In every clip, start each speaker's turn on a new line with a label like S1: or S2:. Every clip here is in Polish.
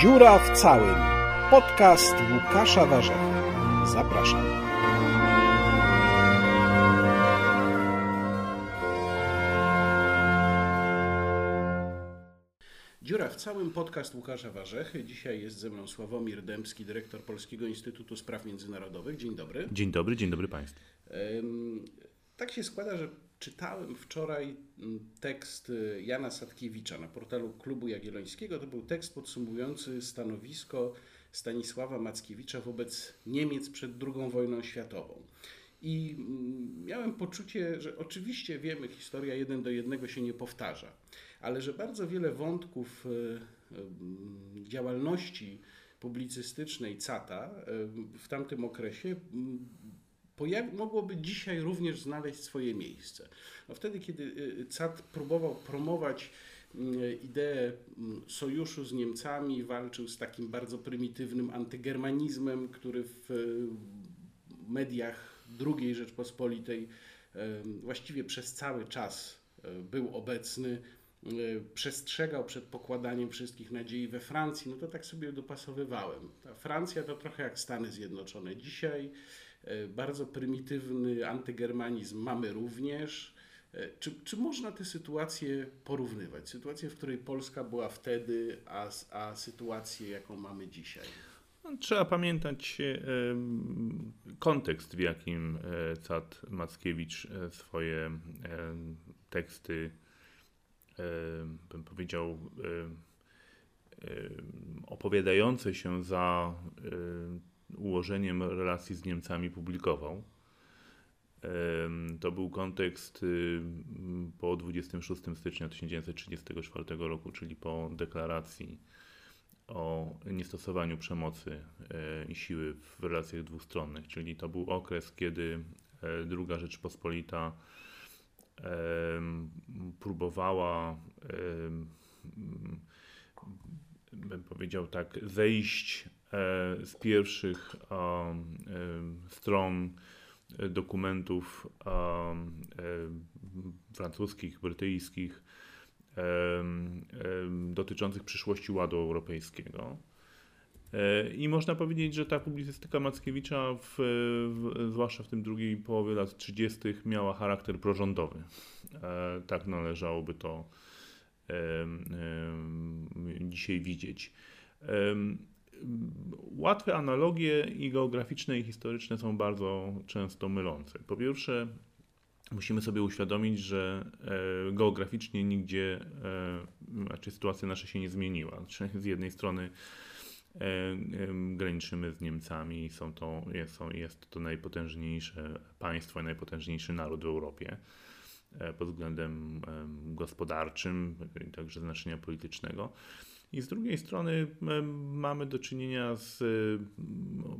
S1: Dziura w całym. Podcast Łukasza Warzechy. Zapraszam. Dziura w całym podcast Łukasza Warzechy. Dzisiaj jest ze mną Sławomir Dębski, dyrektor Polskiego Instytutu Spraw Międzynarodowych. Dzień dobry.
S2: Dzień dobry, dzień dobry Państwu.
S1: Tak się składa, że czytałem wczoraj mm, tekst y, Jana Sadkiewicza na portalu Klubu Jagiellońskiego. To był tekst podsumowujący stanowisko Stanisława Mackiewicza wobec Niemiec przed II wojną światową. I mm, miałem poczucie, że oczywiście wiemy, historia jeden do jednego się nie powtarza, ale że bardzo wiele wątków y, y, działalności publicystycznej CATA w tamtym okresie mogłoby dzisiaj również znaleźć swoje miejsce. No wtedy, kiedy y, CAT próbował promować y, ideę mm, sojuszu z Niemcami, walczył z takim bardzo prymitywnym antygermanizmem, który w y, mediach II Rzeczpospolitej właściwie przez cały czas był obecny, przestrzegał przed pokładaniem wszystkich nadziei we Francji, no to tak sobie dopasowywałem. Ta Francja to trochę jak Stany Zjednoczone dzisiaj. E, bardzo prymitywny antygermanizm mamy również. E, czy, czy można te sytuacje porównywać? Sytuację, w której Polska była wtedy, a, a sytuację, jaką mamy dzisiaj?
S2: No, trzeba pamiętać kontekst, w jakim Cat Mackiewicz swoje teksty, bym powiedział, opowiadające się za ułożeniem relacji z Niemcami publikował. To był kontekst y, po 26 stycznia 1934 roku, czyli po deklaracji o niestosowaniu przemocy e, i siły w relacjach dwustronnych, czyli to był okres, kiedy e, II Rzeczpospolita próbowała, bym powiedział tak, zejść z pierwszych stron dokumentów francuskich, brytyjskich dotyczących przyszłości ładu europejskiego. E, I można powiedzieć, że ta publicystyka Mackiewicza, w, w, zwłaszcza w tym drugiej połowie lat 30., miała charakter prorządowy. E, tak należałoby to dzisiaj widzieć. Łatwe analogie i geograficzne i historyczne są bardzo często mylące. Po pierwsze, musimy sobie uświadomić, że e, geograficznie nigdzie, e, znaczy sytuacja nasza się nie zmieniła. Z jednej strony e, graniczymy z Niemcami, są to, jest, jest to najpotężniejsze państwo, najpotężniejszy naród w Europie pod względem gospodarczym i także znaczenia politycznego. I z drugiej strony mamy do czynienia z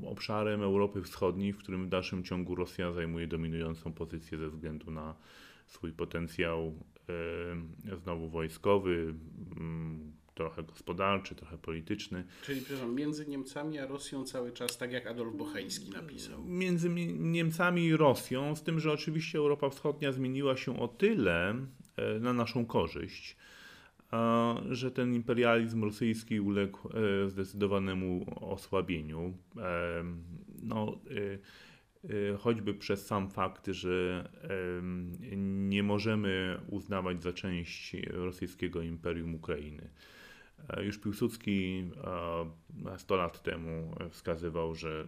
S2: obszarem Europy Wschodniej, w którym w dalszym ciągu Rosja zajmuje dominującą pozycję ze względu na swój potencjał znowu wojskowy, trochę gospodarczy, trochę polityczny.
S1: Czyli, przepraszam, między Niemcami a Rosją cały czas, tak jak Adolf Bocheński napisał.
S2: Między Niemcami i Rosją, z tym, że oczywiście Europa Wschodnia zmieniła się o tyle e, na naszą korzyść, że ten imperializm rosyjski uległ e, zdecydowanemu osłabieniu. E, no, e, choćby przez sam fakt, że nie możemy uznawać za część rosyjskiego imperium Ukrainy. Już Piłsudski 100 lat temu wskazywał, że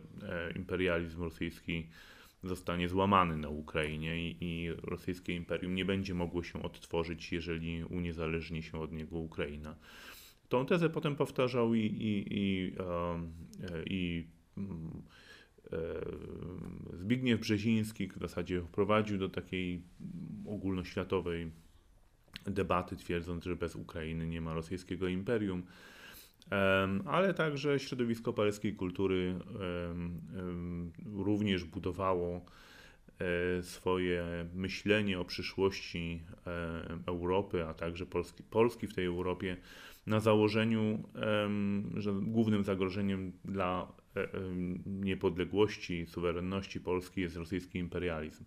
S2: imperializm rosyjski zostanie złamany na Ukrainie i, i, rosyjskie imperium nie będzie mogło się odtworzyć, jeżeli uniezależni się od niego Ukraina. Tą tezę potem powtarzał i, i, i, i e, Zbigniew Brzeziński w zasadzie wprowadził do takiej ogólnoświatowej debaty, twierdząc, że bez Ukrainy nie ma rosyjskiego imperium ale także środowisko paryskiej kultury również budowało e, swoje myślenie o przyszłości Europy, a także Polski, Polski w tej Europie na założeniu, że głównym zagrożeniem dla e, niepodległości, suwerenności Polski jest rosyjski imperializm.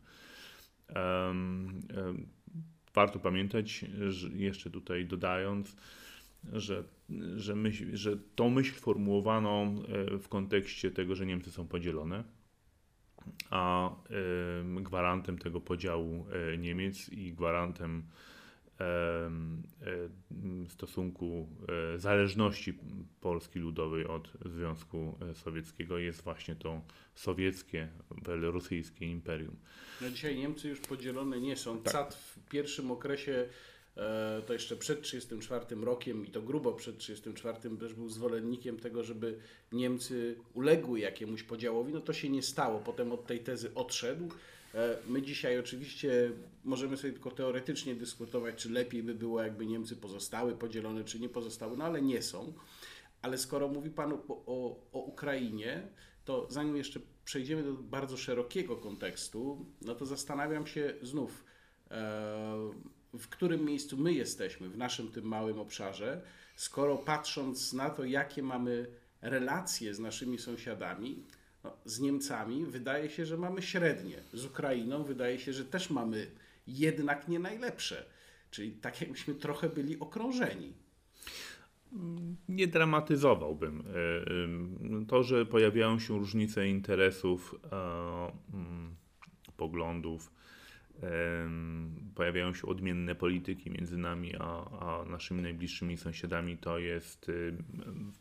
S2: Warto pamiętać, jeszcze tutaj dodając, że że, myśl, że tą myśl formułowano e, w kontekście tego, że Niemcy są podzielone, a e, gwarantem tego podziału e, Niemiec i gwarantem stosunku zależności Polski Ludowej od Związku Sowieckiego jest właśnie to sowieckie, rosyjskie imperium.
S1: No dzisiaj Niemcy już podzielone nie są. Tak. CAT w pierwszym okresie E, to jeszcze przed 1934 rokiem i to grubo przed 1934 też był zwolennikiem tego, żeby Niemcy uległy jakiemuś podziałowi. No to się nie stało. Potem od tej tezy odszedł. E, my dzisiaj oczywiście możemy sobie tylko teoretycznie dyskutować, czy lepiej by było, jakby Niemcy pozostały podzielone, czy nie pozostały, no ale nie są. Ale skoro mówi Pan o, o, o Ukrainie, to zanim jeszcze przejdziemy do bardzo szerokiego kontekstu, no to zastanawiam się znów. E, w którym miejscu my jesteśmy w naszym tym małym obszarze, skoro patrząc na to, jakie mamy relacje z naszymi sąsiadami, no, z Niemcami, wydaje się, że mamy średnie. Z Ukrainą wydaje się, że też mamy jednak nie najlepsze. Czyli tak jakbyśmy trochę byli okrążeni.
S2: Nie dramatyzowałbym. E, e, to, że pojawiają się różnice interesów, e, mm, poglądów, pojawiają się odmienne polityki między nami a, a, naszymi najbliższymi sąsiadami, to jest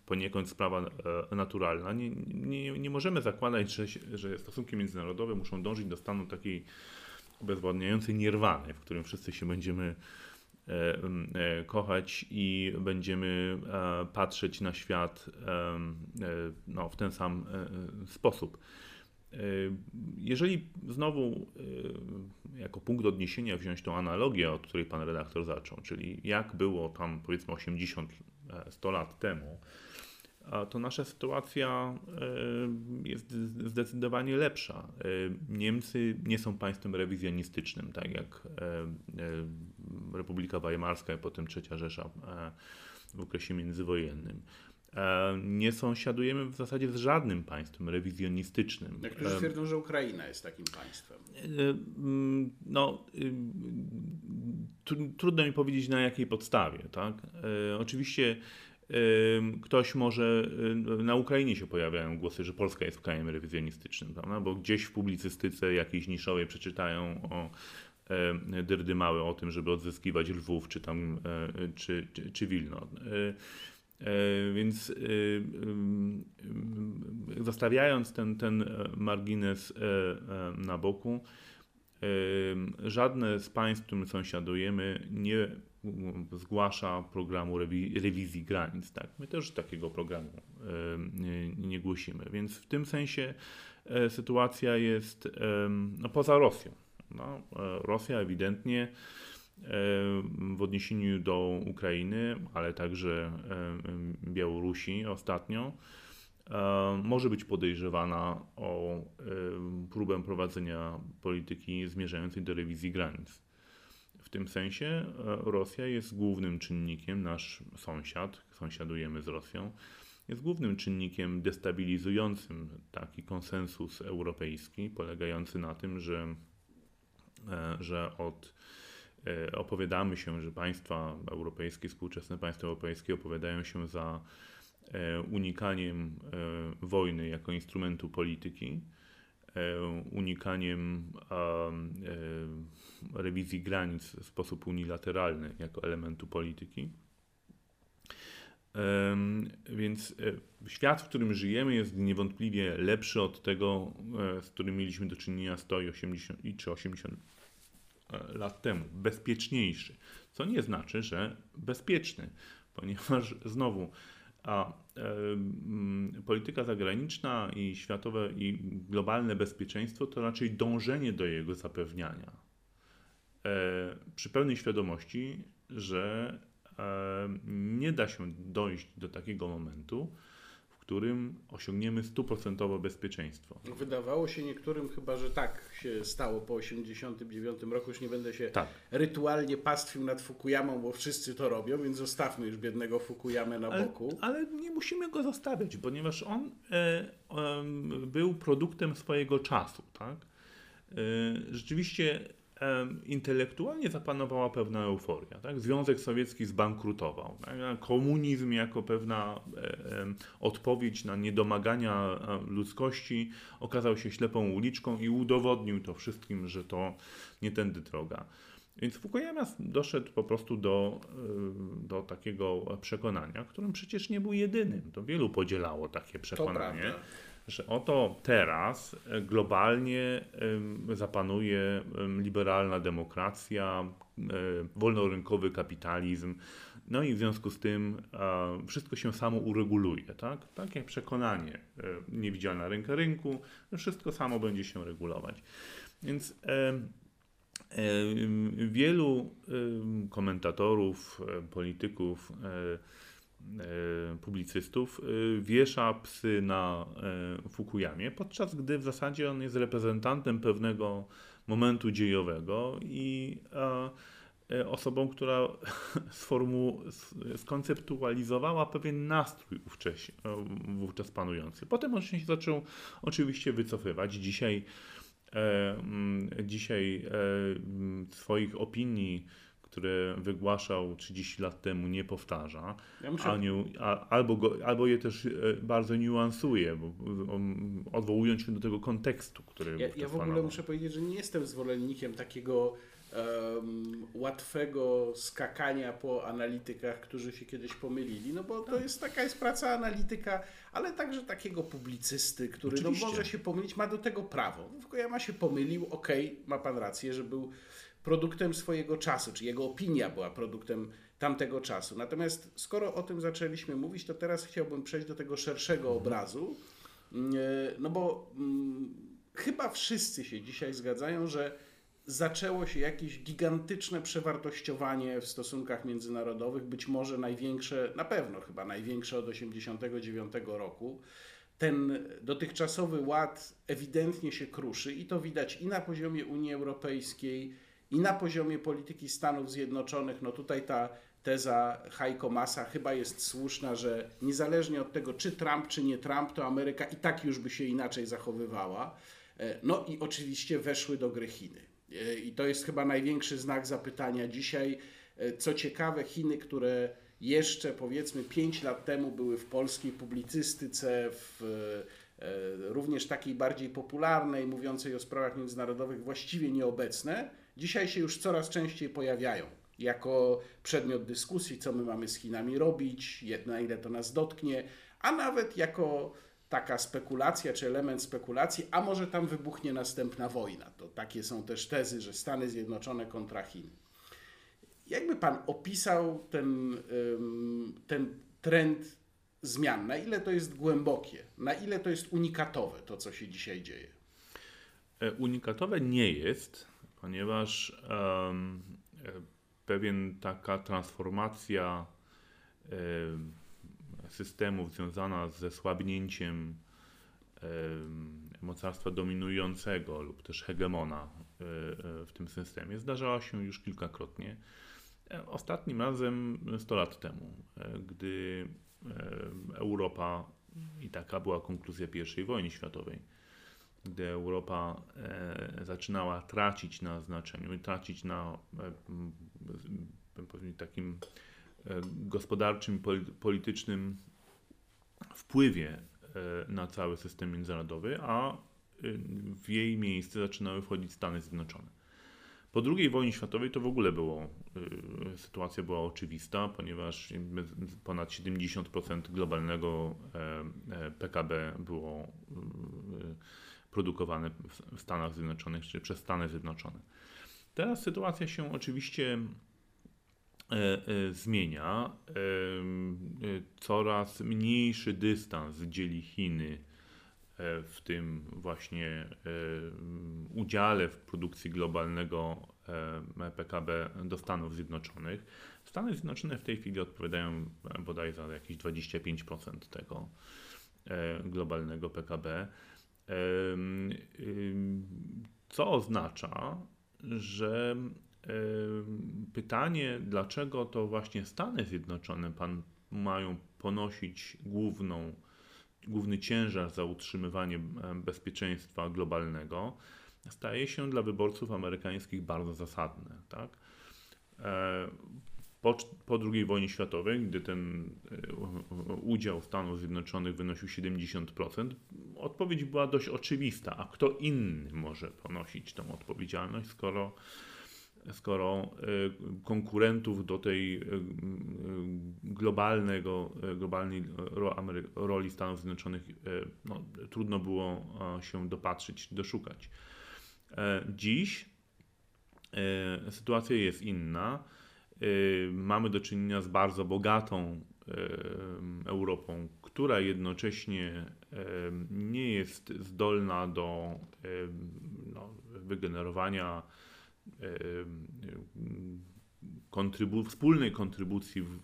S2: poniekąd sprawa e, naturalna. Nie, nie, nie możemy zakładać, że, że stosunki międzynarodowe muszą dążyć do stanu takiej obezwładniającej nierwany, w którym wszyscy się będziemy e, e, kochać i będziemy patrzeć na świat no, w ten sam sposób. Jeżeli znowu jako punkt odniesienia wziąć tą analogię, od której pan redaktor zaczął, czyli jak było tam powiedzmy 80-100 e, lat temu, to nasza sytuacja e, jest zdecydowanie lepsza. E, Niemcy nie są państwem rewizjonistycznym, tak jak Republika Weimarska i potem Trzecia Rzesza w okresie międzywojennym. E, nie sąsiadujemy w zasadzie z żadnym państwem rewizjonistycznym.
S1: Niektórzy twierdzą, że Ukraina jest takim państwem. E,
S2: mm, no, trudno mi powiedzieć na jakiej podstawie. Tak? E, oczywiście ktoś może, na Ukrainie się pojawiają głosy, że Polska jest krajem rewizjonistycznym, prawda? bo gdzieś w publicystyce jakiejś niszowej przeczytają o dyrdy małe o tym, żeby odzyskiwać Lwów czy tam, czy, czy, czy Wilno. E, więc e, e, zostawiając ten, ten margines na boku, żadne z państw, którym sąsiadujemy, nie zgłasza programu rewizji granic. Tak? My też takiego programu nie głosimy, więc w tym sensie sytuacja jest no, poza Rosją. No, Rosja ewidentnie w odniesieniu do Ukrainy, ale także Białorusi ostatnio, może być podejrzewana o próbę prowadzenia polityki zmierzającej do rewizji granic. W tym sensie e, Rosja jest głównym czynnikiem, nasz sąsiad, sąsiadujemy z Rosją, jest głównym czynnikiem destabilizującym taki konsensus europejski, polegający na tym, że, e, że od E, opowiadamy się, że państwa europejskie, współczesne państwa europejskie opowiadają się za e, unikaniem e, wojny jako instrumentu polityki, unikaniem rewizji granic w sposób unilateralny jako elementu polityki. Więc świat, w którym żyjemy, jest niewątpliwie lepszy od tego, z którym mieliśmy do czynienia 100 i 80 czy 80 E, lat temu, bezpieczniejszy, co nie znaczy, że bezpieczny, ponieważ znowu a e, polityka zagraniczna i światowe i globalne bezpieczeństwo to raczej dążenie do jego zapewniania. E, przy pełnej świadomości, że e, nie da się dojść do takiego momentu, którym osiągniemy stuprocentowe bezpieczeństwo.
S1: Wydawało się niektórym chyba, że tak się stało po 1989 roku. Już nie będę się tak. rytualnie pastwił nad Fukuyamą, bo wszyscy to robią, więc zostawmy już biednego Fukuyamę na
S2: ale,
S1: boku.
S2: Ale nie musimy go zostawiać, ponieważ on e, e, był produktem swojego czasu. Tak? E, rzeczywiście intelektualnie zapanowała pewna euforia. Tak? Związek Sowiecki zbankrutował. Tak? Komunizm jako pewna odpowiedź na niedomagania ludzkości okazał się ślepą uliczką i udowodnił to wszystkim, że to nie tędy droga. Więc Fukuyama doszedł po prostu do, do takiego przekonania, którym przecież nie był jedynym. To wielu podzielało takie przekonanie że oto teraz e, globalnie zapanuje liberalna demokracja, wolnorynkowy kapitalizm, no i w związku z tym wszystko się samo ureguluje, tak? Tak jak przekonanie, e, niewidzialna ręka rynku, wszystko samo będzie się regulować. Więc wielu komentatorów, polityków E, publicystów e, wiesza psy na e, Fukuyamie, podczas gdy w zasadzie on jest reprezentantem pewnego momentu dziejowego i osobą, która sformu, skonceptualizowała pewien nastrój wówczas panujący. Potem on się zaczął oczywiście wycofywać. Dzisiaj, dzisiaj swoich opinii które wygłaszał 30 lat temu, nie powtarza, ja muszę... nie, a, albo, go, albo je też e, bardzo niuansuje, bo, odwołując się do tego kontekstu, który
S1: Ja, ja w ogóle muszę powiedzieć, że nie jestem zwolennikiem takiego um, łatwego skakania po analitykach, którzy się kiedyś pomylili, no bo to jest taka jest praca analityka, ale także takiego publicysty, który no, może się pomylić, ma do tego prawo. Ja ma się pomylił, okej, okay, ma pan rację, że był produktem swojego czasu, czy jego opinia była produktem tamtego czasu. Natomiast skoro o tym zaczęliśmy mówić, to teraz chciałbym przejść do tego szerszego mhm. obrazu, mm, e, no bo hmm, chyba wszyscy się dzisiaj zgadzają, że zaczęło się jakieś gigantyczne przewartościowanie w stosunkach międzynarodowych, być może największe, na pewno chyba największe od 1989 roku. Ten dotychczasowy ład ewidentnie się kruszy i to widać i na poziomie Unii Europejskiej, i na poziomie polityki Stanów Zjednoczonych, no tutaj ta teza Heiko Massa chyba jest słuszna, że niezależnie od tego, czy Trump, czy nie Trump, to Ameryka i tak już by się inaczej zachowywała. E, no i oczywiście weszły do gry Chiny. E, I to jest chyba największy znak zapytania dzisiaj. E, co ciekawe, Chiny, które jeszcze powiedzmy 5 lat temu były w polskiej publicystyce, w również takiej bardziej popularnej, mówiącej o sprawach międzynarodowych, właściwie nieobecne, dzisiaj się już coraz częściej pojawiają jako przedmiot dyskusji, co my mamy z Chinami robić, na ile to nas dotknie, a nawet jako taka spekulacja czy element spekulacji, a może tam wybuchnie następna wojna. To takie są też tezy, że Stany Zjednoczone kontra Chiny. Jakby pan opisał ten, ten trend zmian? Na ile to jest głębokie? Na ile to jest unikatowe, to co się dzisiaj dzieje?
S2: E, unikatowe nie jest, ponieważ um, pewien taka transformacja um, systemów związana ze słabnięciem um, mocarstwa dominującego lub też hegemona w tym systemie zdarzała się już kilkakrotnie. Ostatnim razem 100 lat temu, gdy Europa, i taka była konkluzja I wojny światowej, gdy Europa e, zaczynała tracić na znaczeniu i tracić na e, takim e, gospodarczym, politycznym wpływie na cały system międzynarodowy, a w jej miejsce zaczynały wchodzić Stany Zjednoczone. Po II wojnie światowej to w ogóle było, sytuacja była oczywista, ponieważ ponad 70% globalnego PKB było produkowane w Stanach Zjednoczonych czy przez Stany Zjednoczone. Teraz sytuacja się oczywiście e, e, zmienia. E, coraz mniejszy dystans dzieli Chiny w tym właśnie udziale w produkcji globalnego PKB do Stanów Zjednoczonych. Stany Zjednoczone w tej chwili odpowiadają bodaj za jakieś 25% tego globalnego PKB. Co oznacza, że pytanie, dlaczego to właśnie Stany Zjednoczone pan, mają ponosić główną, główny ciężar za utrzymywanie bezpieczeństwa globalnego, staje się dla wyborców amerykańskich bardzo zasadne. Tak? E, po, po II wojnie światowej, gdy ten e, udział Stanów Zjednoczonych wynosił 70%, odpowiedź była dość oczywista. A kto inny może ponosić tę odpowiedzialność, skoro, skoro e, konkurentów do tej globalnego, globalnej roli Stanów Zjednoczonych no, trudno było się dopatrzyć, doszukać. Dziś sytuacja jest inna mamy do czynienia z bardzo bogatą y, Europą, która jednocześnie y, nie jest zdolna do no, wygenerowania kontrybu wspólnej kontrybucji w,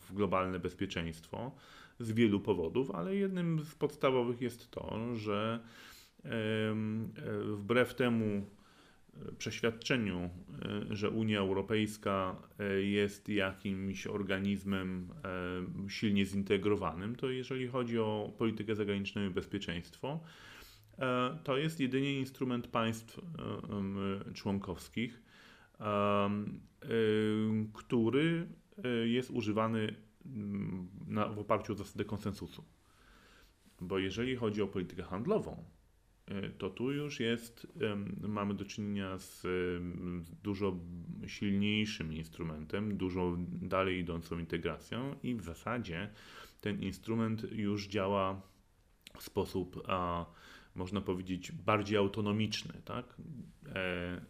S2: w, globalne bezpieczeństwo z wielu powodów, ale jednym z podstawowych jest to, że wbrew temu, przeświadczeniu, e, że Unia Europejska e, jest jakimś organizmem e, silnie zintegrowanym, to jeżeli chodzi o politykę zagraniczną i bezpieczeństwo, to jest jedynie instrument państw członkowskich, który jest używany na, w oparciu o zasadę konsensusu. Bo jeżeli chodzi o politykę handlową, to tu już jest, mamy do czynienia z dużo silniejszym instrumentem, dużo dalej idącą integracją i w zasadzie ten instrument już działa w sposób, a, można powiedzieć, bardziej autonomiczny. Tak? E, e,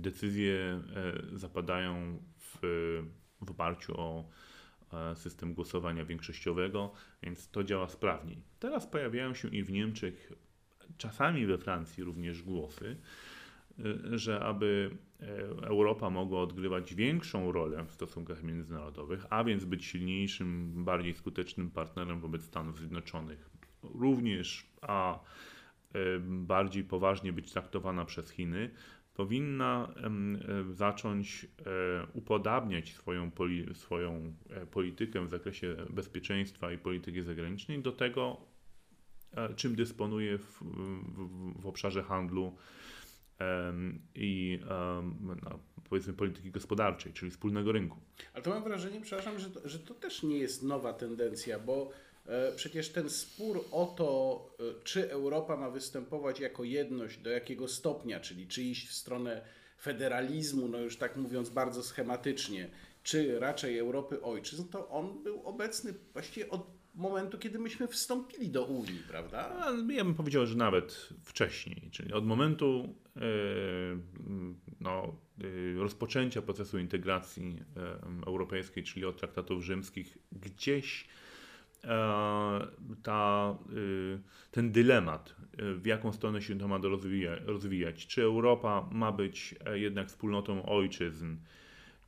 S2: decyzje e, zapadają w, w oparciu o e, system głosowania większościowego, więc to działa sprawniej. Teraz pojawiają się i w Niemczech czasami we Francji również głosy, y, że aby e, Europa mogła odgrywać większą rolę w stosunkach międzynarodowych, a więc być silniejszym, bardziej skutecznym partnerem wobec Stanów Zjednoczonych, również a e, bardziej poważnie być traktowana przez Chiny, powinna e, zacząć upodabniać swoją, swoją politykę w zakresie bezpieczeństwa i polityki zagranicznej do tego, czym dysponuje w, w, w obszarze handlu i no, powiedzmy polityki gospodarczej, czyli wspólnego rynku.
S1: Ale to mam wrażenie, przepraszam, że to, że to też nie jest nowa tendencja, bo e, przecież ten spór o to, e, czy Europa ma występować jako jedność, do jakiego stopnia, czyli czy iść w stronę federalizmu, no już tak mówiąc bardzo schematycznie, czy raczej Europy ojczyzn, to on był obecny właściwie od momentu, kiedy myśmy wstąpili do Unii, prawda?
S2: Ja bym powiedział, że nawet wcześniej, czyli od momentu e, no, e, rozpoczęcia procesu integracji e, europejskiej, czyli od traktatów rzymskich, gdzieś ta, ten dylemat, w jaką stronę się to ma rozwijać. Czy Europa ma być jednak wspólnotą ojczyzn,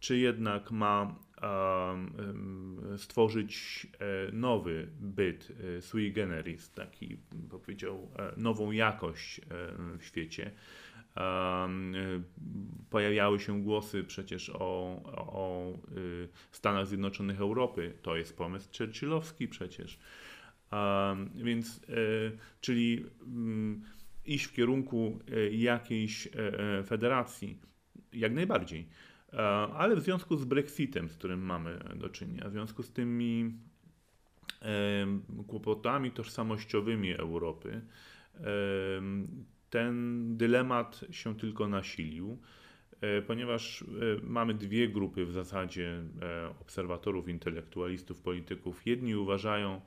S2: czy jednak ma stworzyć e, nowy byt e, sui generis, taki powiedział, e, nową jakość w świecie. Pojawiały się głosy przecież o, o Stanach Zjednoczonych Europy. To jest pomysł Churchillowski przecież. Więc, czyli mm, iść w kierunku jakiejś federacji, jak najbardziej. E, ale w związku z Brexitem, z którym mamy do czynienia, w związku z tymi kłopotami tożsamościowymi Europy, ten dylemat się tylko nasilił, e, ponieważ e, mamy dwie grupy w zasadzie obserwatorów, intelektualistów, polityków. Jedni uważają,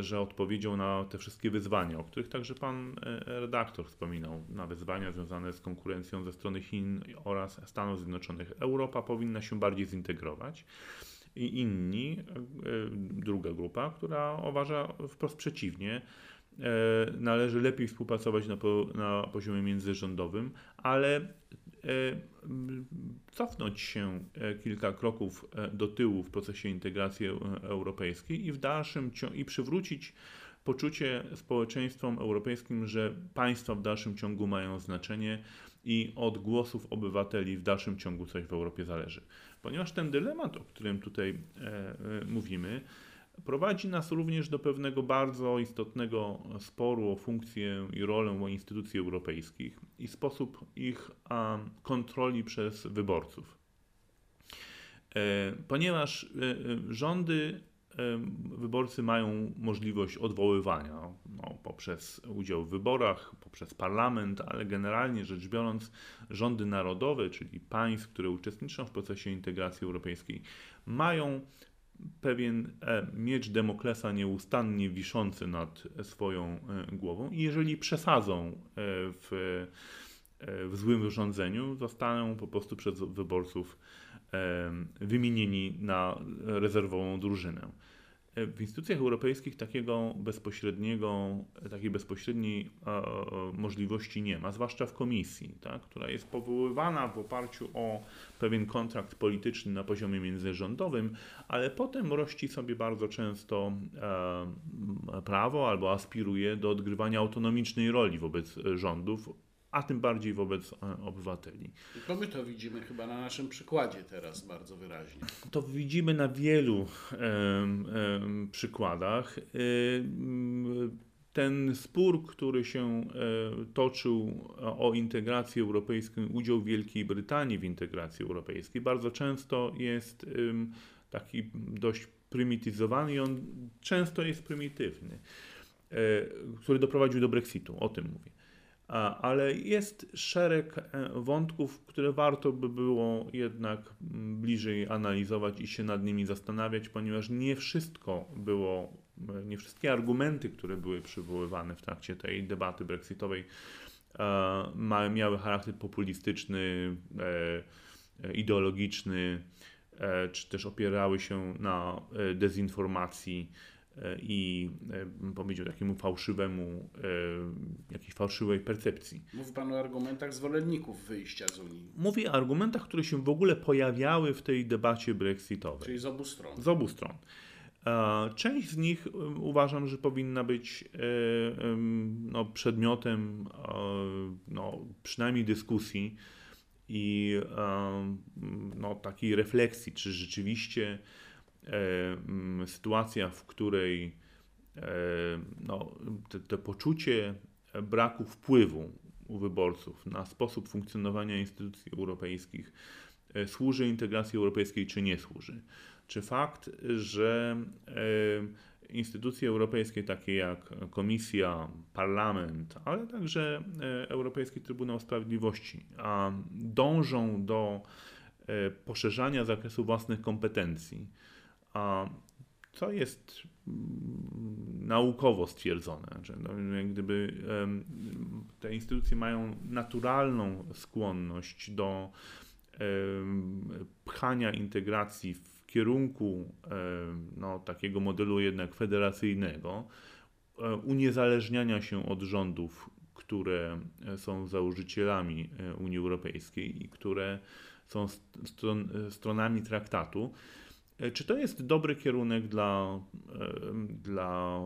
S2: że odpowiedzią na te wszystkie wyzwania, o których także pan e, redaktor wspominał, na wyzwania związane z konkurencją ze strony Chin oraz Stanów Zjednoczonych, Europa powinna się bardziej zintegrować. I inni, e, druga grupa, która uważa wprost przeciwnie, e, należy lepiej współpracować na, na poziomie międzyrządowym, ale cofnąć się e, kilka kroków e, do tyłu w procesie integracji europejskiej i w dalszym i przywrócić poczucie społeczeństwom europejskim, że państwa w dalszym ciągu mają znaczenie i od głosów obywateli w dalszym ciągu coś w Europie zależy. Ponieważ ten dylemat, o którym tutaj mówimy, prowadzi nas również do pewnego bardzo istotnego sporu o funkcję i rolę instytucji europejskich i sposób ich kontroli przez wyborców. E, ponieważ e, e, rządy, wyborcy mają możliwość odwoływania no, poprzez udział w wyborach, poprzez parlament, ale generalnie rzecz biorąc, rządy narodowe, czyli państw, które uczestniczą w procesie integracji europejskiej, mają pewien miecz Demoklesa nieustannie wiszący nad swoją głową i jeżeli przesadzą w, w złym rządzeniu, zostaną po prostu przez wyborców wymienieni na rezerwową drużynę. E, w instytucjach europejskich takiego bezpośredniego, takiej bezpośredniej możliwości nie ma, zwłaszcza w komisji, tak, która jest powoływana w oparciu o pewien kontrakt polityczny na poziomie międzyrządowym, ale potem rości sobie bardzo często prawo albo aspiruje do odgrywania autonomicznej roli wobec rządów, a tym bardziej wobec e, obywateli.
S1: To my to widzimy chyba na naszym przykładzie teraz bardzo wyraźnie.
S2: To widzimy na wielu przykładach. E, ten spór, który się e, toczył o integrację europejską, udział Wielkiej Brytanii w integracji europejskiej, bardzo często jest taki dość prymityzowany i on często jest prymitywny, który doprowadził do Brexitu, o tym mówię ale jest szereg e, wątków, które warto by było jednak bliżej analizować i się nad nimi zastanawiać, ponieważ nie wszystko było, e, nie wszystkie argumenty, które były przywoływane w trakcie tej debaty brexitowej, e, miały charakter populistyczny, ideologiczny, czy też opierały się na dezinformacji i powiedział takiemu fałszywemu, jakiejś fałszywej percepcji.
S1: Mówi Pan o argumentach zwolenników wyjścia z Unii.
S2: Mówi o argumentach, które się w ogóle pojawiały w tej debacie brexitowej.
S1: Czyli z obu stron.
S2: Z obu stron. Część z nich uważam, że powinna być no, przedmiotem no, przynajmniej dyskusji i no, takiej refleksji, czy rzeczywiście E, sytuacja, w której e, no, te, te poczucie braku wpływu u wyborców na sposób funkcjonowania instytucji europejskich e, służy integracji europejskiej, czy nie służy. Czy fakt, że instytucje europejskie, takie jak Komisja, Parlament, ale także Europejski Trybunał Sprawiedliwości, dążą do poszerzania zakresu własnych kompetencji, a co jest naukowo stwierdzone, że no, gdyby te instytucje mają naturalną skłonność do pchania integracji w kierunku no, takiego modelu jednak federacyjnego, e, uniezależniania się od rządów, które są założycielami e, Unii Europejskiej i które są stron, stronami traktatu, E, czy to jest dobry kierunek dla, dla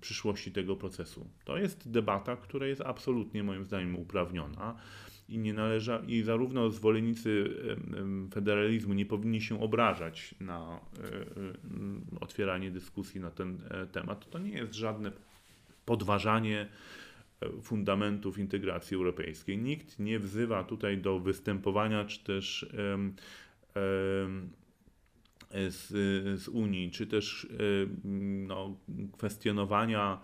S2: przyszłości tego procesu? To jest debata, która jest absolutnie moim zdaniem uprawniona i nie należa, i zarówno zwolennicy federalizmu nie powinni się obrażać na e, otwieranie dyskusji na ten e, temat. To nie jest żadne podważanie fundamentów integracji europejskiej. Nikt nie wzywa tutaj do występowania czy też um, um, z, z Unii, czy też e, no, kwestionowania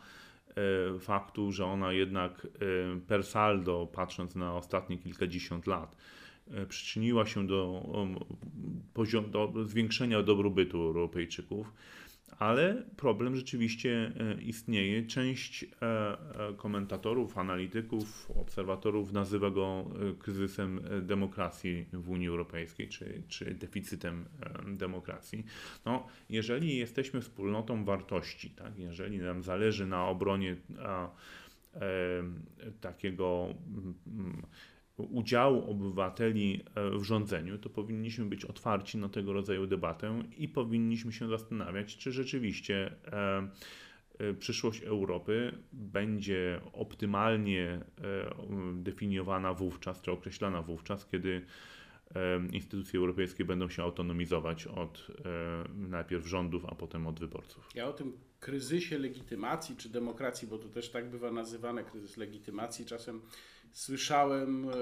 S2: e, faktu, że ona jednak e, per saldo, patrząc na ostatnie kilkadziesiąt lat, przyczyniła się do, do zwiększenia dobrobytu Europejczyków ale problem rzeczywiście e, istnieje. Część e, e, komentatorów, analityków, obserwatorów nazywa go kryzysem demokracji w Unii Europejskiej, czy, czy deficytem demokracji. No, jeżeli jesteśmy wspólnotą wartości, tak, jeżeli nam zależy na obronie a, a, takiego udziału obywateli e, w rządzeniu, to powinniśmy być otwarci na tego rodzaju debatę i powinniśmy się zastanawiać, czy rzeczywiście e, e, przyszłość Europy będzie optymalnie definiowana wówczas, czy określana wówczas, kiedy instytucje europejskie będą się autonomizować od najpierw rządów, a potem od wyborców.
S1: Ja o tym kryzysie legitymacji czy demokracji, bo to też tak bywa nazywane, kryzys legitymacji, czasem słyszałem e,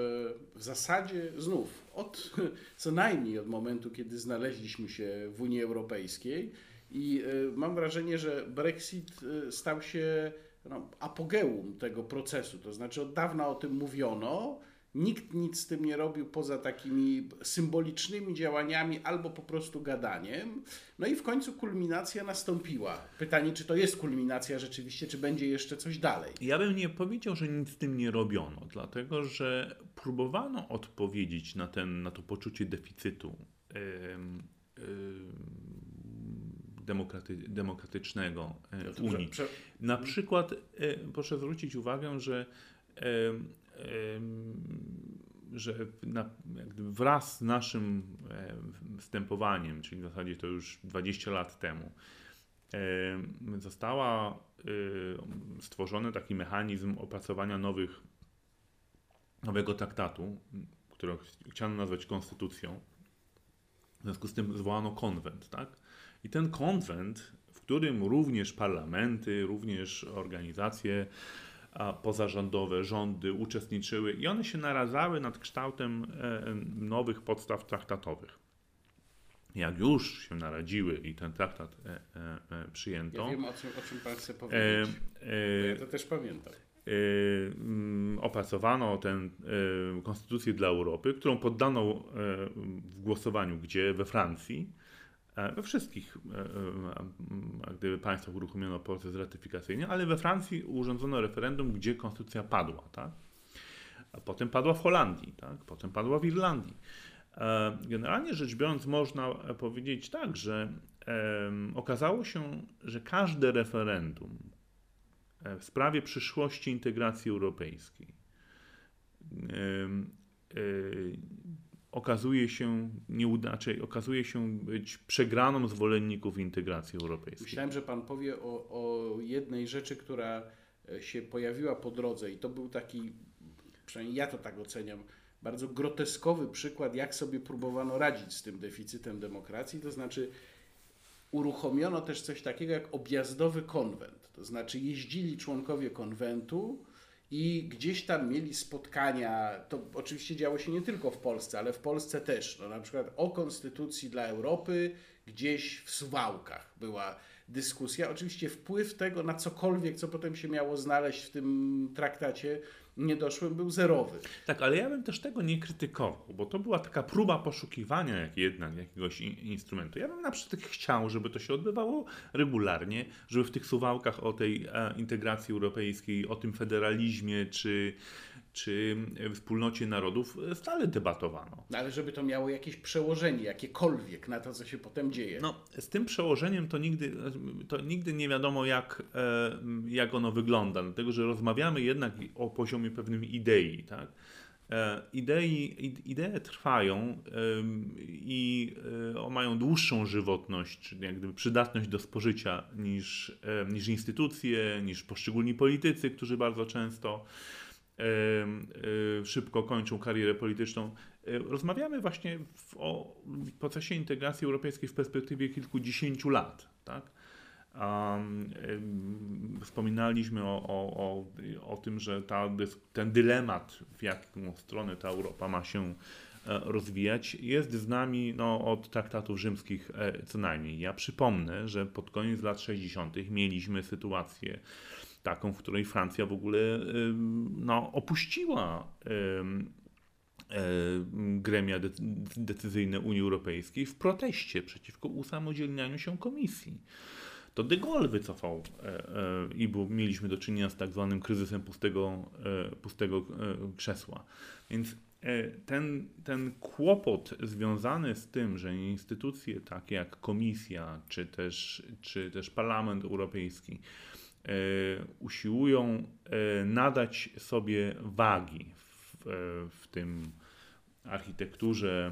S1: w zasadzie znów od co najmniej od momentu, kiedy znaleźliśmy się w Unii Europejskiej i e, mam wrażenie, że Brexit e, stał się no, apogeum tego procesu. To znaczy od dawna o tym mówiono, Nikt nic z tym nie robił poza takimi symbolicznymi działaniami albo po prostu gadaniem. No i w końcu kulminacja nastąpiła. Pytanie, czy to jest kulminacja rzeczywiście, czy będzie jeszcze coś dalej?
S2: Ja bym nie powiedział, że nic z tym nie robiono, dlatego że próbowano odpowiedzieć na, ten, na to poczucie deficytu. Yy, yy, demokraty, demokratycznego w Unii. Na przykład e, proszę zwrócić uwagę, że że na, wraz z naszym wstępowaniem, czyli w zasadzie to już 20 lat temu, została stworzony taki mechanizm opracowania nowych, nowego traktatu, który chciano nazwać konstytucją. W związku z tym zwołano konwent, tak? I ten konwent, w którym również parlamenty, również organizacje pozarządowe, rządy uczestniczyły i one się naradzały nad kształtem e, nowych podstaw traktatowych. Jak już się naradziły i ten traktat e, e, przyjęto.
S1: Ja wiem o czym, o czym Pan chce powiedzieć. E, ja to też pamiętam.
S2: Mm, opracowano tę konstytucję dla Europy, którą poddano w głosowaniu gdzie? We Francji E, we wszystkich e, e, gdyby państwach uruchomiono proces ratyfikacyjny, ale we Francji urządzono referendum, gdzie konstytucja padła. Tak? A potem padła w Holandii, tak? potem padła w Irlandii. Generalnie rzecz biorąc, można powiedzieć tak, że okazało się, że każde referendum w sprawie przyszłości integracji europejskiej okazuje się nieudaczej, okazuje się być przegraną zwolenników integracji europejskiej.
S1: Myślałem, że pan powie o, o jednej rzeczy, która e, się pojawiła po drodze i to był taki, przynajmniej ja to tak oceniam, bardzo groteskowy przykład, jak sobie próbowano radzić z tym deficytem demokracji, to znaczy uruchomiono też coś takiego jak objazdowy konwent, to znaczy jeździli członkowie konwentu, i gdzieś tam mieli spotkania. To oczywiście działo się nie tylko w Polsce, ale w Polsce też. No, na przykład o konstytucji dla Europy gdzieś w Suwałkach była dyskusja. Oczywiście wpływ tego na cokolwiek, co potem się miało znaleźć w tym traktacie, niedoszłym był zerowy.
S2: Tak, ale ja bym też tego nie krytykował, bo to była taka próba poszukiwania jak jednak jakiegoś instrumentu. Ja bym na przykład chciał, żeby to się odbywało regularnie, żeby w tych suwałkach o tej e, integracji europejskiej, o tym federalizmie, czy czy wspólnocie narodów stale debatowano.
S1: No ale żeby to miało jakieś przełożenie, jakiekolwiek na to, co się potem dzieje.
S2: No, z tym przełożeniem to nigdy, to nigdy nie wiadomo, jak, e, jak ono wygląda, dlatego że rozmawiamy jednak o poziomie pewnym idei. Tak? E, idei, idee trwają i e, mają dłuższą żywotność, czyli jak gdyby przydatność do spożycia niż, niż instytucje, niż poszczególni politycy, którzy bardzo często szybko kończą karierę polityczną. Rozmawiamy właśnie w, o procesie integracji europejskiej w perspektywie kilkudziesięciu lat. Tak? Um, wspominaliśmy o, o, o, o tym, że ta, ten dylemat, w jaką stronę ta Europa ma się e, rozwijać, jest z nami no, od traktatów rzymskich e, co najmniej. Ja przypomnę, że pod koniec lat 60. mieliśmy sytuację taką, w której Francja w ogóle no, opuściła gremia decyzyjne Unii Europejskiej w proteście przeciwko usamodzielnianiu się komisji. To de Gaulle wycofał e, e, i bo mieliśmy do czynienia z tak zwanym kryzysem pustego, e, pustego krzesła. Więc ten, ten kłopot związany z tym, że instytucje takie jak Komisja czy też, czy też Parlament Europejski E, usiłują e, nadać sobie wagi w, e, w tym architekturze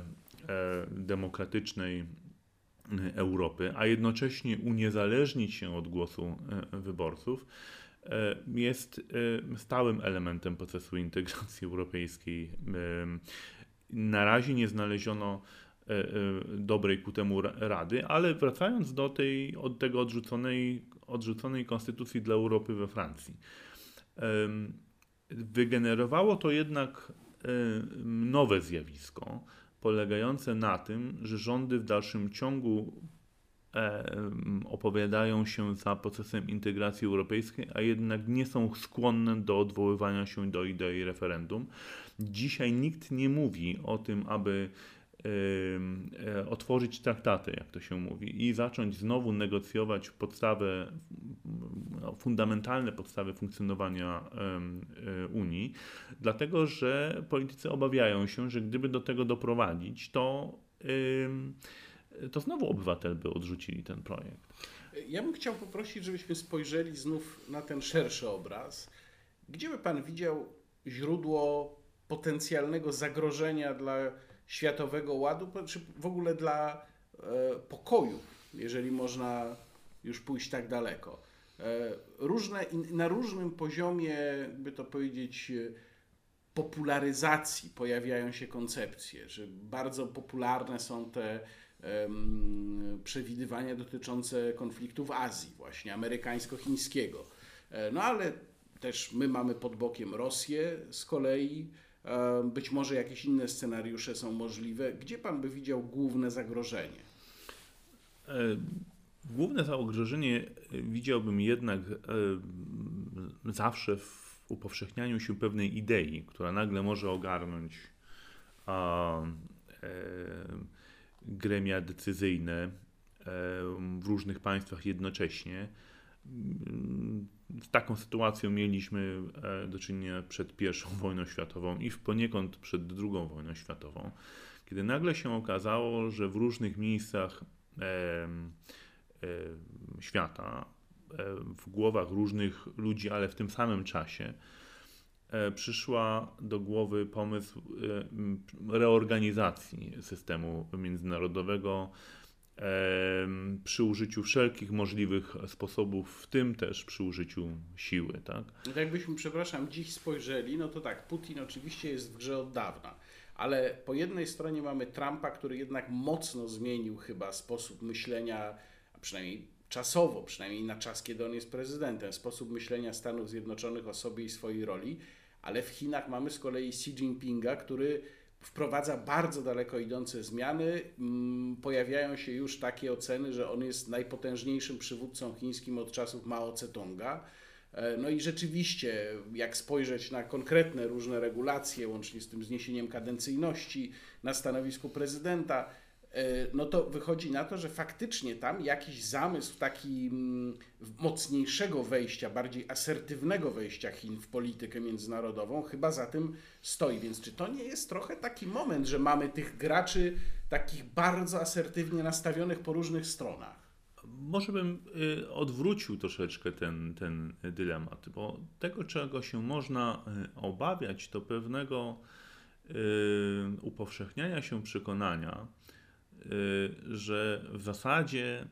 S2: demokratycznej Europy, a jednocześnie uniezależnić się od głosu wyborców, jest stałym elementem procesu integracji europejskiej. Na razie nie znaleziono dobrej ku temu rady, ale wracając do tej, od tego odrzuconej, odrzuconej konstytucji dla Europy we Francji. Wygenerowało to jednak nowe zjawisko, polegające na tym, że rządy w dalszym ciągu opowiadają się za procesem integracji europejskiej, a jednak nie są skłonne do odwoływania się do idei referendum. Dzisiaj nikt nie mówi o tym, aby otworzyć traktaty, jak to się mówi, i zacząć znowu negocjować podstawę, no, fundamentalne podstawy funkcjonowania e, Unii, dlatego że politycy obawiają się, że gdyby do tego doprowadzić, to to znowu obywatele by odrzucili ten projekt.
S1: Ja bym chciał poprosić, żebyśmy spojrzeli znów na ten szerszy obraz. Gdzie by Pan widział źródło potencjalnego zagrożenia dla światowego ładu, czy w ogóle dla e, pokoju, jeżeli można już pójść tak daleko? E, różne, na różnym poziomie, by to powiedzieć, e, popularyzacji pojawiają się koncepcje, że bardzo popularne są te przewidywania dotyczące konfliktu w Azji, właśnie amerykańsko-chińskiego. No ale też my mamy pod bokiem Rosję z kolei. Być może jakieś inne scenariusze są możliwe. Gdzie pan by widział główne zagrożenie?
S2: E, główne zagrożenie widziałbym jednak zawsze w upowszechnianiu się pewnej idei, która nagle może ogarnąć gremia decyzyjne w różnych państwach jednocześnie. Z taką sytuacją mieliśmy e, do czynienia przed I wojną światową i poniekąd przed II wojną światową, kiedy nagle się okazało, że w różnych miejscach świata, e, w głowach różnych ludzi, ale w tym samym czasie, E, przyszła do głowy pomysł e, reorganizacji systemu międzynarodowego przy użyciu wszelkich możliwych sposobów, w tym też przy użyciu siły. Tak?
S1: No tak jakbyśmy, przepraszam, dziś spojrzeli, no to tak, Putin oczywiście jest w grze od dawna, ale po jednej stronie mamy Trumpa, który jednak mocno zmienił chyba sposób myślenia, a przynajmniej czasowo, przynajmniej na czas, kiedy on jest prezydentem, sposób myślenia Stanów Zjednoczonych o sobie i swojej roli, ale w Chinach mamy z kolei Xi Jinpinga, który wprowadza bardzo daleko idące zmiany. Mm, pojawiają się już takie oceny, że on jest najpotężniejszym przywódcą chińskim od czasów Mao Tse-tunga. E, no i rzeczywiście, jak spojrzeć na konkretne różne regulacje, łącznie z tym zniesieniem kadencyjności na stanowisku prezydenta, no to wychodzi na to, że faktycznie tam jakiś zamysł taki mm, mocniejszego wejścia, bardziej asertywnego wejścia Chin w politykę międzynarodową chyba za tym stoi. Więc czy to nie jest trochę taki moment, że mamy tych graczy takich bardzo asertywnie nastawionych po różnych stronach?
S2: Może bym y, odwrócił troszeczkę ten, ten dylemat, bo tego, czego się można y, obawiać, to pewnego y, upowszechniania się przekonania, że w zasadzie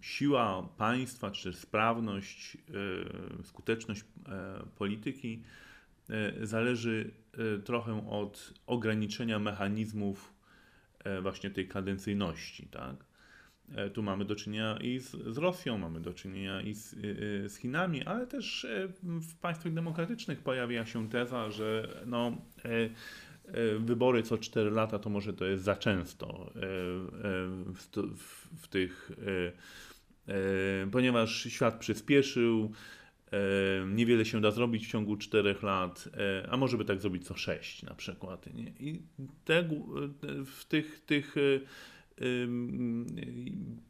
S2: siła państwa, czy sprawność, y, skuteczność e, polityki e, zależy e, trochę od ograniczenia mechanizmów właśnie tej kadencyjności, tak? Tu mamy do czynienia i z, z Rosją, mamy do czynienia i z, z, Chinami, ale też w państwach demokratycznych pojawia się teza, że no, wybory co 4 lata to może to jest za często e, e, w, w tych, ponieważ świat przyspieszył, niewiele się da zrobić w ciągu 4 lat, a może by tak zrobić co 6 na przykład. Nie? I te, w tych, tych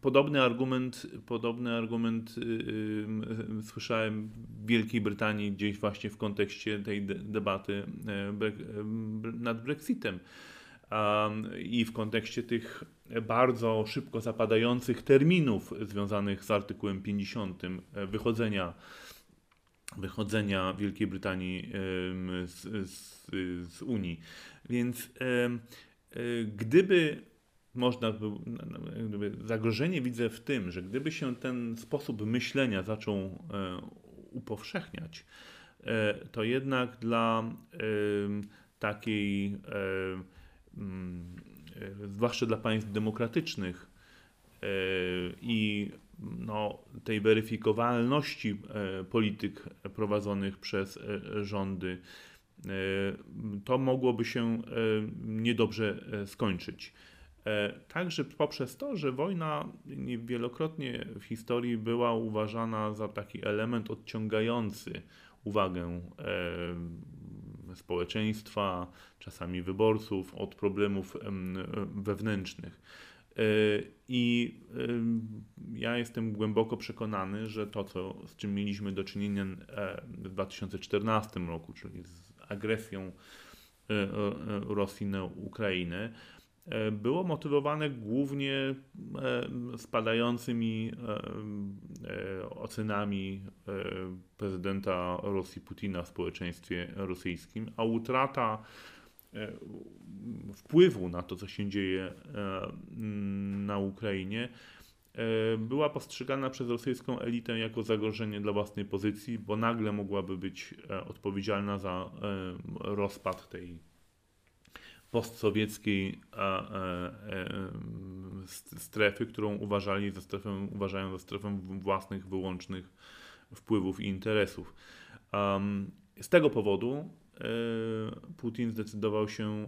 S2: Podobny argument, podobny argument słyszałem w Wielkiej Brytanii gdzieś właśnie w kontekście tej debaty e, nad Brexitem i w kontekście tych bardzo szybko zapadających terminów związanych z artykułem 50 e, wychodzenia, wychodzenia Wielkiej Brytanii z, z, z Unii. Więc e, gdyby można by, zagrożenie widzę w tym, że gdyby się ten sposób myślenia zaczął e, upowszechniać, to jednak dla takiej, zwłaszcza dla państw demokratycznych i no, tej weryfikowalności polityk prowadzonych przez rządy, to mogłoby się niedobrze skończyć. E, także poprzez to, że wojna wielokrotnie w historii była uważana za taki element odciągający uwagę e, społeczeństwa, czasami wyborców od problemów wewnętrznych. E, I ja jestem głęboko przekonany, że to, co, z czym mieliśmy do czynienia w 2014 roku, czyli z agresją Rosji na Ukrainę, było motywowane głównie e, spadającymi e, ocenami prezydenta Rosji Putina w społeczeństwie rosyjskim, a utrata wpływu na to, co się dzieje na Ukrainie, była postrzegana przez rosyjską elitę jako zagrożenie dla własnej pozycji, bo nagle mogłaby być odpowiedzialna za rozpad tej postsowieckiej strefy, którą uważali za strefę, uważają za strefę własnych, wyłącznych wpływów i interesów. Z tego powodu e, Putin zdecydował się e,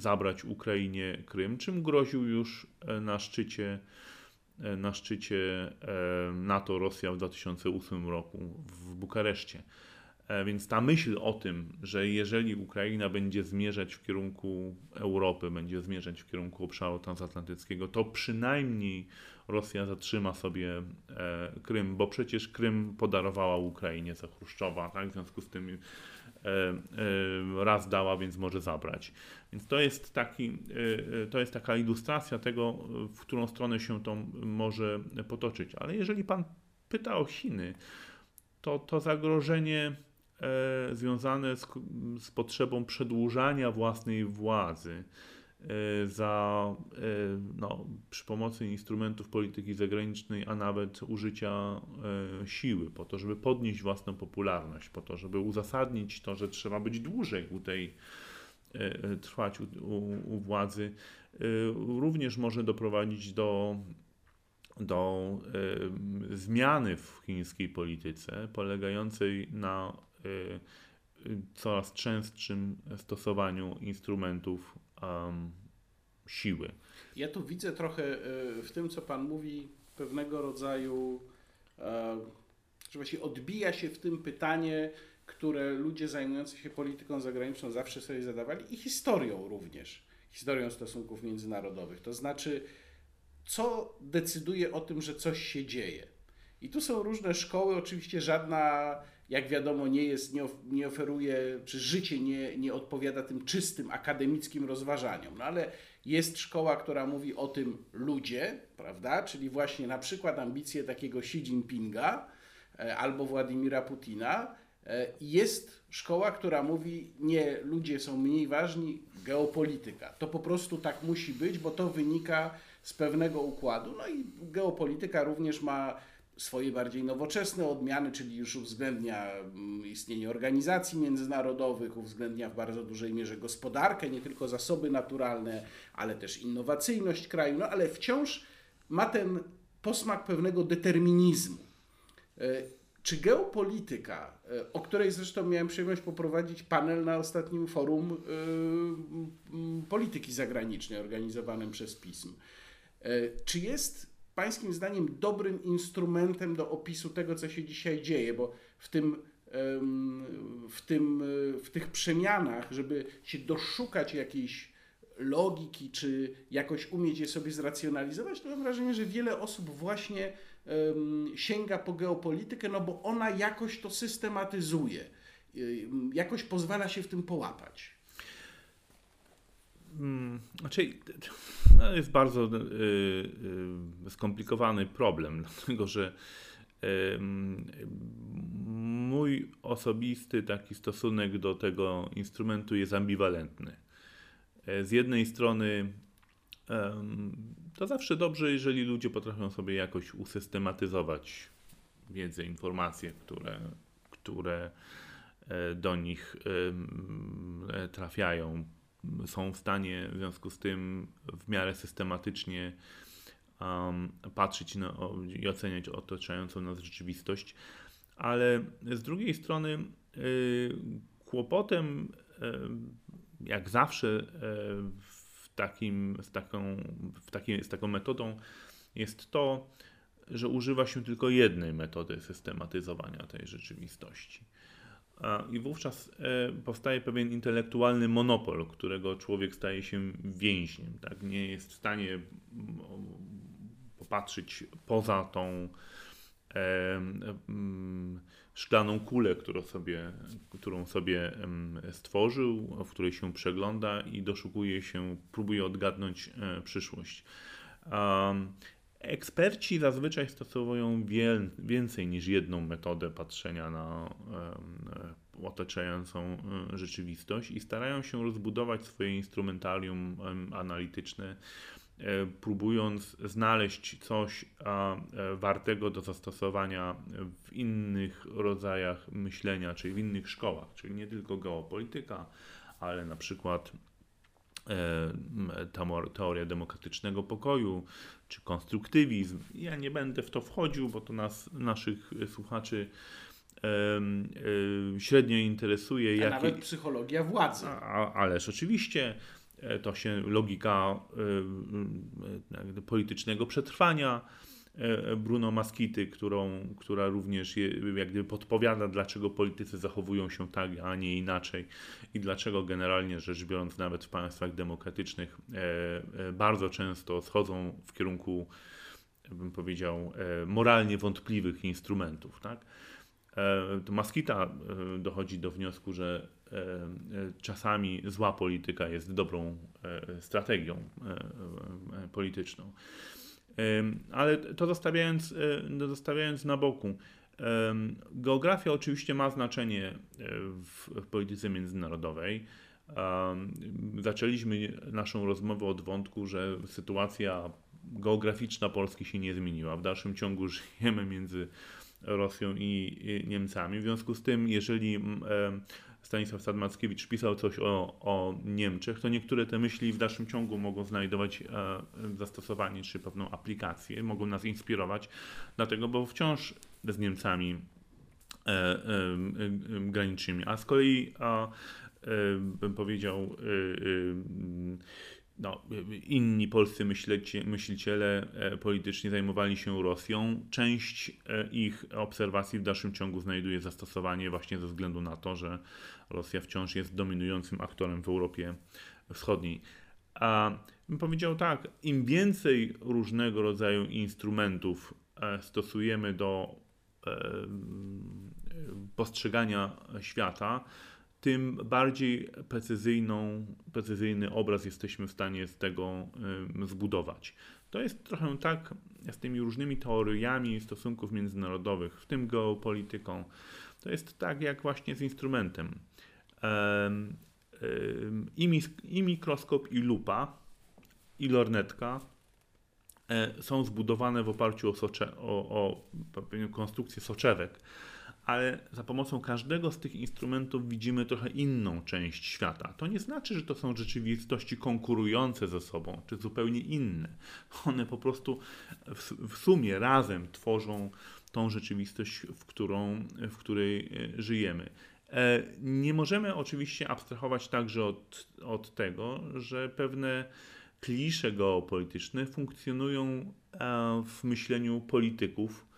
S2: zabrać Ukrainie Krym, czym groził już e, na szczycie, na szczycie NATO Rosja w 2008 roku w Bukareszcie. E, więc ta myśl o tym, że jeżeli Ukraina będzie zmierzać w kierunku Europy, będzie zmierzać w kierunku obszaru transatlantyckiego, to przynajmniej Rosja zatrzyma sobie e, Krym, bo przecież Krym podarowała Ukrainie za Chruszczowa, tak? w związku z tym e, raz dała, więc może zabrać. Więc to jest, taki, to jest taka ilustracja tego, w którą stronę się to może potoczyć. Ale jeżeli pan pyta o Chiny, to to zagrożenie związane z, z potrzebą przedłużania własnej władzy e, za, e, no, przy pomocy instrumentów polityki zagranicznej, a nawet użycia siły, po to, żeby podnieść własną popularność, po to, żeby uzasadnić to, że trzeba być dłużej u tej, trwać u, u, u władzy, również może doprowadzić do do zmiany w chińskiej polityce, polegającej na coraz częstszym stosowaniu instrumentów um, siły.
S1: Ja tu widzę trochę y, w tym, co Pan mówi, pewnego rodzaju, e, że właściwie odbija się w tym pytanie, które ludzie zajmujący się polityką zagraniczną zawsze sobie zadawali i historią również, historią stosunków międzynarodowych. To znaczy, co decyduje o tym, że coś się dzieje. I tu są różne szkoły, oczywiście żadna jak wiadomo, nie, jest, nie, oferuje, czy życie nie, nie odpowiada tym czystym akademickim rozważaniom. No ale jest szkoła, która mówi o tym ludzie, prawda? Czyli właśnie na przykład ambicje takiego Xi Jinpinga e, albo Władimira Putina. E, jest szkoła, która mówi, nie, ludzie są mniej ważni, geopolityka. To po prostu tak musi być, bo to wynika z pewnego układu. No i geopolityka również ma swoje bardziej nowoczesne odmiany, czyli już uwzględnia mm, istnienie organizacji międzynarodowych, uwzględnia w bardzo dużej mierze gospodarkę, nie tylko zasoby naturalne, ale też innowacyjność kraju, no ale wciąż ma ten posmak pewnego determinizmu. E, czy geopolityka, e, o której zresztą miałem przyjemność poprowadzić panel na ostatnim forum e, polityki zagranicznej organizowanym przez PISM, czy jest Pańskim zdaniem dobrym instrumentem do opisu tego, co się dzisiaj dzieje, bo w tym w, tym, w tych przemianach, żeby się doszukać jakiejś logiki, czy jakoś umieć je sobie zracjonalizować, to mam wrażenie, że wiele osób właśnie um, sięga po geopolitykę, no bo ona jakoś to systematyzuje, jakoś pozwala się w tym połapać.
S2: Hmm, znaczy, no jest bardzo y, y, skomplikowany problem, dlatego że y, mój osobisty taki stosunek do tego instrumentu jest ambiwalentny. Z jednej strony to zawsze dobrze, jeżeli ludzie potrafią sobie jakoś usystematyzować wiedzę, informacje, które, które do nich trafiają, są w stanie w związku z tym w miarę systematycznie um, patrzeć na, o, i oceniać otaczającą nas rzeczywistość, ale z drugiej strony y, kłopotem, y, jak zawsze y, w takim, z, taką, w takim, z taką metodą jest to, że używa się tylko jednej metody systematyzowania tej rzeczywistości. I wówczas e, powstaje pewien intelektualny monopol, którego człowiek staje się więźniem. Tak? Nie jest w stanie popatrzeć poza tą szklaną kulę, którą sobie, którą sobie stworzył, w której się przegląda i doszukuje się, próbuje odgadnąć e, przyszłość. Eksperci zazwyczaj stosowują więcej niż jedną metodę patrzenia na otaczającą e, rzeczywistość i starają się rozbudować swoje instrumentarium analityczne, e, próbując znaleźć coś e, wartego do zastosowania w innych rodzajach myślenia, czyli w innych szkołach, czyli nie tylko geopolityka, ale na przykład teoria demokratycznego pokoju, czy konstruktywizm. Ja nie będę w to wchodził, bo to nas, naszych słuchaczy średnio interesuje.
S1: A nawet psychologia władzy.
S2: A, ależ oczywiście e, to się logika e, politycznego przetrwania e, Bruno Maskity, którą, która również je, jak gdyby podpowiada, dlaczego politycy zachowują się tak, a nie inaczej i dlaczego generalnie rzecz biorąc nawet w państwach demokratycznych bardzo często schodzą w kierunku, bym powiedział, moralnie wątpliwych instrumentów. Tak? E, Maskita e, dochodzi do wniosku, że e, czasami zła polityka jest dobrą strategią polityczną. Ale to zostawiając, zostawiając na boku, geografia oczywiście ma znaczenie w polityce międzynarodowej. Zaczęliśmy naszą rozmowę od wątku, że sytuacja geograficzna Polski się nie zmieniła. W dalszym ciągu żyjemy między Rosją i Niemcami. W związku z tym, jeżeli e, Stanisław Sadmackiewicz pisał coś o, o Niemczech, to niektóre te myśli w dalszym ciągu mogą znajdować e, zastosowanie czy pewną aplikację, mogą nas inspirować, dlatego, bo wciąż z Niemcami e, graniczymy. A z kolei, bym powiedział, no, inni polscy myśliciele e, polityczni zajmowali się Rosją. Część e, ich obserwacji w dalszym ciągu znajduje zastosowanie właśnie ze względu na to, że Rosja wciąż jest dominującym aktorem w Europie Wschodniej. A bym powiedział tak, im więcej różnego rodzaju instrumentów e, stosujemy do postrzegania świata, tym bardziej precyzyjną, precyzyjny obraz jesteśmy w stanie z tego zbudować. To jest trochę tak z tymi różnymi teoriami stosunków międzynarodowych, w tym geopolityką. To jest tak jak właśnie z instrumentem. I, mikroskop, i lupa, i lornetka e, są zbudowane w oparciu o, socze, o, o konstrukcję soczewek ale za pomocą każdego z tych instrumentów widzimy trochę inną część świata. To nie znaczy, że to są rzeczywistości konkurujące ze sobą, czy zupełnie inne. One po prostu w, sumie razem tworzą tą rzeczywistość, w, którą, w której e, żyjemy. E, nie możemy oczywiście abstrahować także od, od tego, że pewne klisze geopolityczne funkcjonują e, w myśleniu polityków,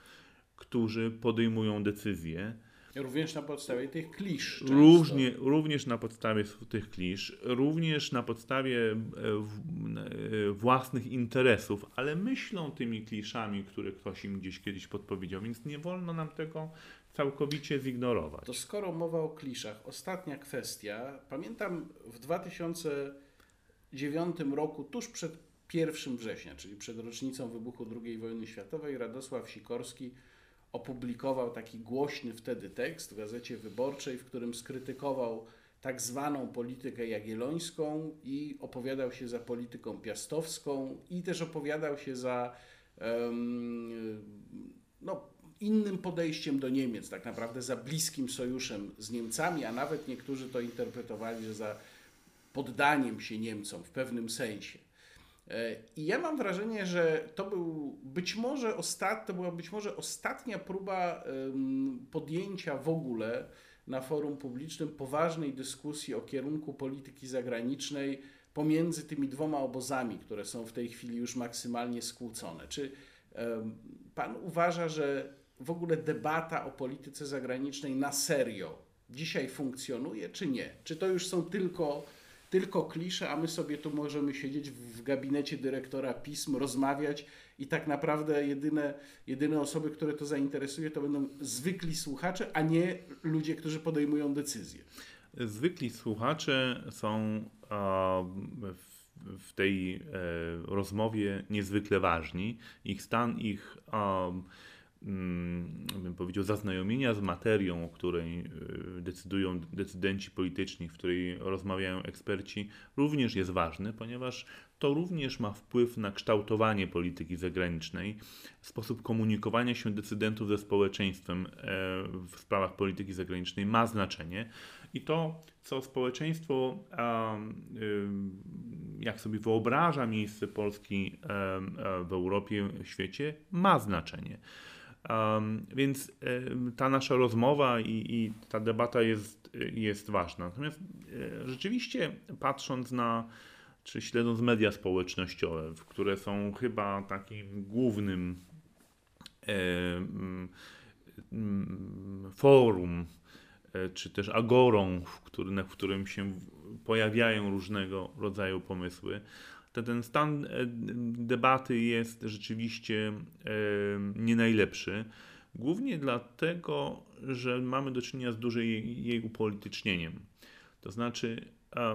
S2: którzy podejmują decyzje.
S1: Również na podstawie tych klisz.
S2: Różnie, również na podstawie tych klisz, również na podstawie e, e, własnych interesów, ale myślą tymi kliszami, które ktoś im gdzieś kiedyś podpowiedział, więc nie wolno nam tego całkowicie zignorować.
S1: To skoro mowa o kliszach, ostatnia kwestia. Pamiętam w 2009 roku, tuż przed 1 września, czyli przed rocznicą wybuchu II wojny światowej, Radosław Sikorski opublikował taki głośny wtedy tekst w Gazecie Wyborczej, w którym skrytykował tak zwaną politykę jagiellońską i opowiadał się za polityką piastowską i też opowiadał się za um, no, innym podejściem do Niemiec, tak naprawdę za bliskim sojuszem z Niemcami, a nawet niektórzy to interpretowali, że za poddaniem się Niemcom w pewnym sensie. E, I ja mam wrażenie, że to był być może ostat, to była być może ostatnia próba podjęcia w ogóle na forum publicznym poważnej dyskusji o kierunku polityki zagranicznej pomiędzy tymi dwoma obozami, które są w tej chwili już maksymalnie skłócone. Czy pan uważa, że w ogóle debata o polityce zagranicznej na serio dzisiaj funkcjonuje, czy nie? Czy to już są tylko tylko klisze, a my sobie tu możemy siedzieć w gabinecie dyrektora pism, rozmawiać i tak naprawdę jedyne, jedyne osoby, które to zainteresuje, to będą zwykli słuchacze, a nie ludzie, którzy podejmują decyzje.
S2: Zwykli słuchacze są w tej e, rozmowie niezwykle ważni. Ich stan, ich bym powiedział, zaznajomienia z materią, o której y, decydują decydenci polityczni, w której rozmawiają eksperci, również jest ważny, ponieważ to również ma wpływ na kształtowanie polityki zagranicznej, sposób komunikowania się decydentów ze społeczeństwem e, w sprawach polityki zagranicznej ma znaczenie. I to, co społeczeństwo, y, jak sobie wyobraża miejsce Polski w Europie, w świecie, ma znaczenie. Um, więc y, ta nasza rozmowa i, i, ta debata jest, jest ważna. Natomiast y, rzeczywiście patrząc na, czy śledząc media społecznościowe, które są chyba takim głównym y, forum, czy też agorą, w, który, w którym się pojawiają różnego rodzaju pomysły, ten stan e, debaty jest rzeczywiście e, nie najlepszy. Głównie dlatego, że mamy do czynienia z dużym jej upolitycznieniem. To znaczy,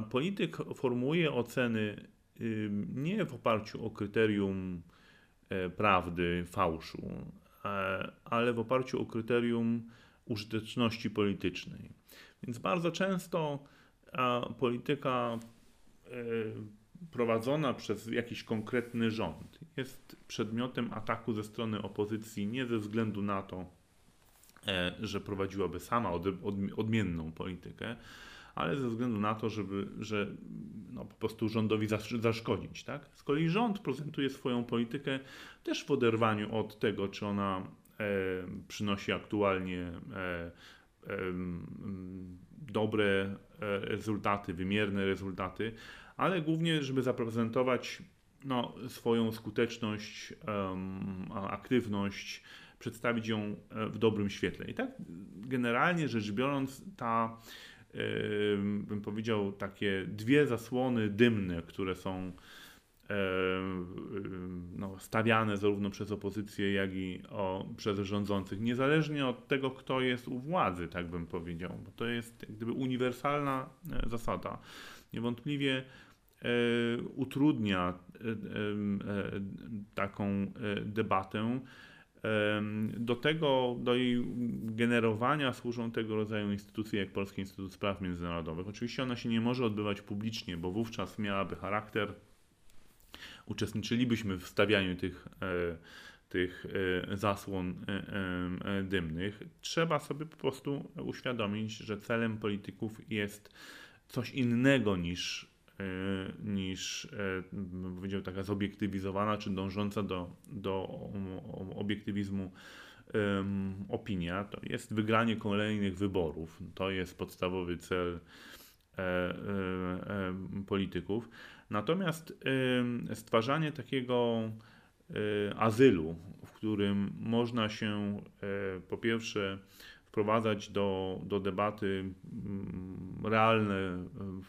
S2: polityk formułuje oceny nie w oparciu o kryterium e, prawdy, fałszu, ale w oparciu o kryterium użyteczności politycznej. Więc bardzo często polityka prowadzona przez jakiś konkretny rząd jest przedmiotem ataku ze strony opozycji nie ze względu na to, e, że prowadziłaby sama odmienną politykę, ale ze względu na to, żeby, że no, po prostu rządowi zaszkodzić. Tak? Z kolei rząd prezentuje swoją politykę też w oderwaniu od tego, czy ona e, przynosi aktualnie e, e, dobre e, rezultaty, wymierne rezultaty, ale głównie, żeby zaprezentować no, swoją skuteczność, aktywność, przedstawić ją e, w dobrym świetle. I tak generalnie rzecz biorąc, ta, bym powiedział, takie dwie zasłony dymne, które są no, stawiane zarówno przez opozycję, jak i o, przez rządzących, niezależnie od tego, kto jest u władzy, tak bym powiedział, bo to jest jak gdyby uniwersalna zasada. Niewątpliwie E, utrudnia e, e, taką debatę. Do tego, do jej generowania służą tego rodzaju instytucje jak Polski Instytut Spraw Międzynarodowych. Oczywiście ona się nie może odbywać publicznie, bo wówczas miałaby charakter, uczestniczylibyśmy w stawianiu tych, tych zasłon dymnych. Trzeba sobie po prostu uświadomić, że celem polityków jest coś innego niż E, niż, e, bym powiedział, taka zobiektywizowana czy dążąca do, do obiektywizmu um, opinia. To jest wygranie kolejnych wyborów. To jest podstawowy cel e, e, polityków. Natomiast e, stwarzanie takiego e, azylu, w którym można się po pierwsze wprowadzać do, do debaty mm, realne mm,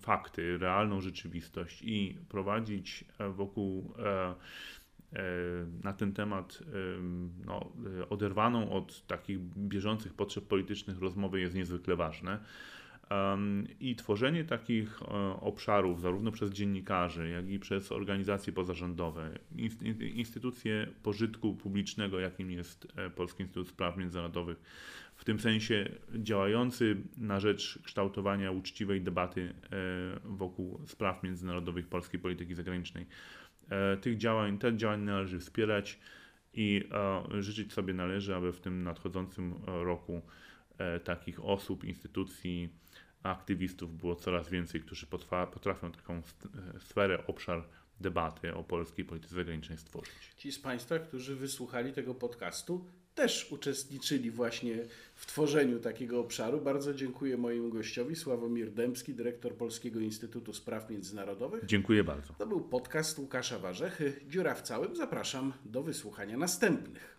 S2: fakty, realną rzeczywistość i prowadzić e, wokół e, e, na ten temat no, oderwaną od takich bieżących potrzeb politycznych rozmowy jest niezwykle ważne. I tworzenie takich obszarów, zarówno przez dziennikarzy, jak i przez organizacje pozarządowe, instytucje pożytku publicznego, jakim jest Polski Instytut Spraw Międzynarodowych, w tym sensie działający na rzecz kształtowania uczciwej debaty e, wokół spraw międzynarodowych polskiej polityki zagranicznej. E, tych działań, te działania należy wspierać I e, życzyć sobie należy, aby w tym nadchodzącym roku takich osób, instytucji, aktywistów było coraz więcej, którzy potrafią taką sferę, obszar debaty o polskiej polityce zagranicznej stworzyć.
S1: Ci z Państwa, którzy wysłuchali tego podcastu, też uczestniczyli właśnie w tworzeniu takiego obszaru. Bardzo dziękuję mojemu gościowi, Sławomir Dębski, dyrektor Polskiego Instytutu Spraw Międzynarodowych.
S2: Dziękuję bardzo.
S1: To był podcast Łukasza Warzechy. Dziura w całym. Zapraszam do wysłuchania następnych.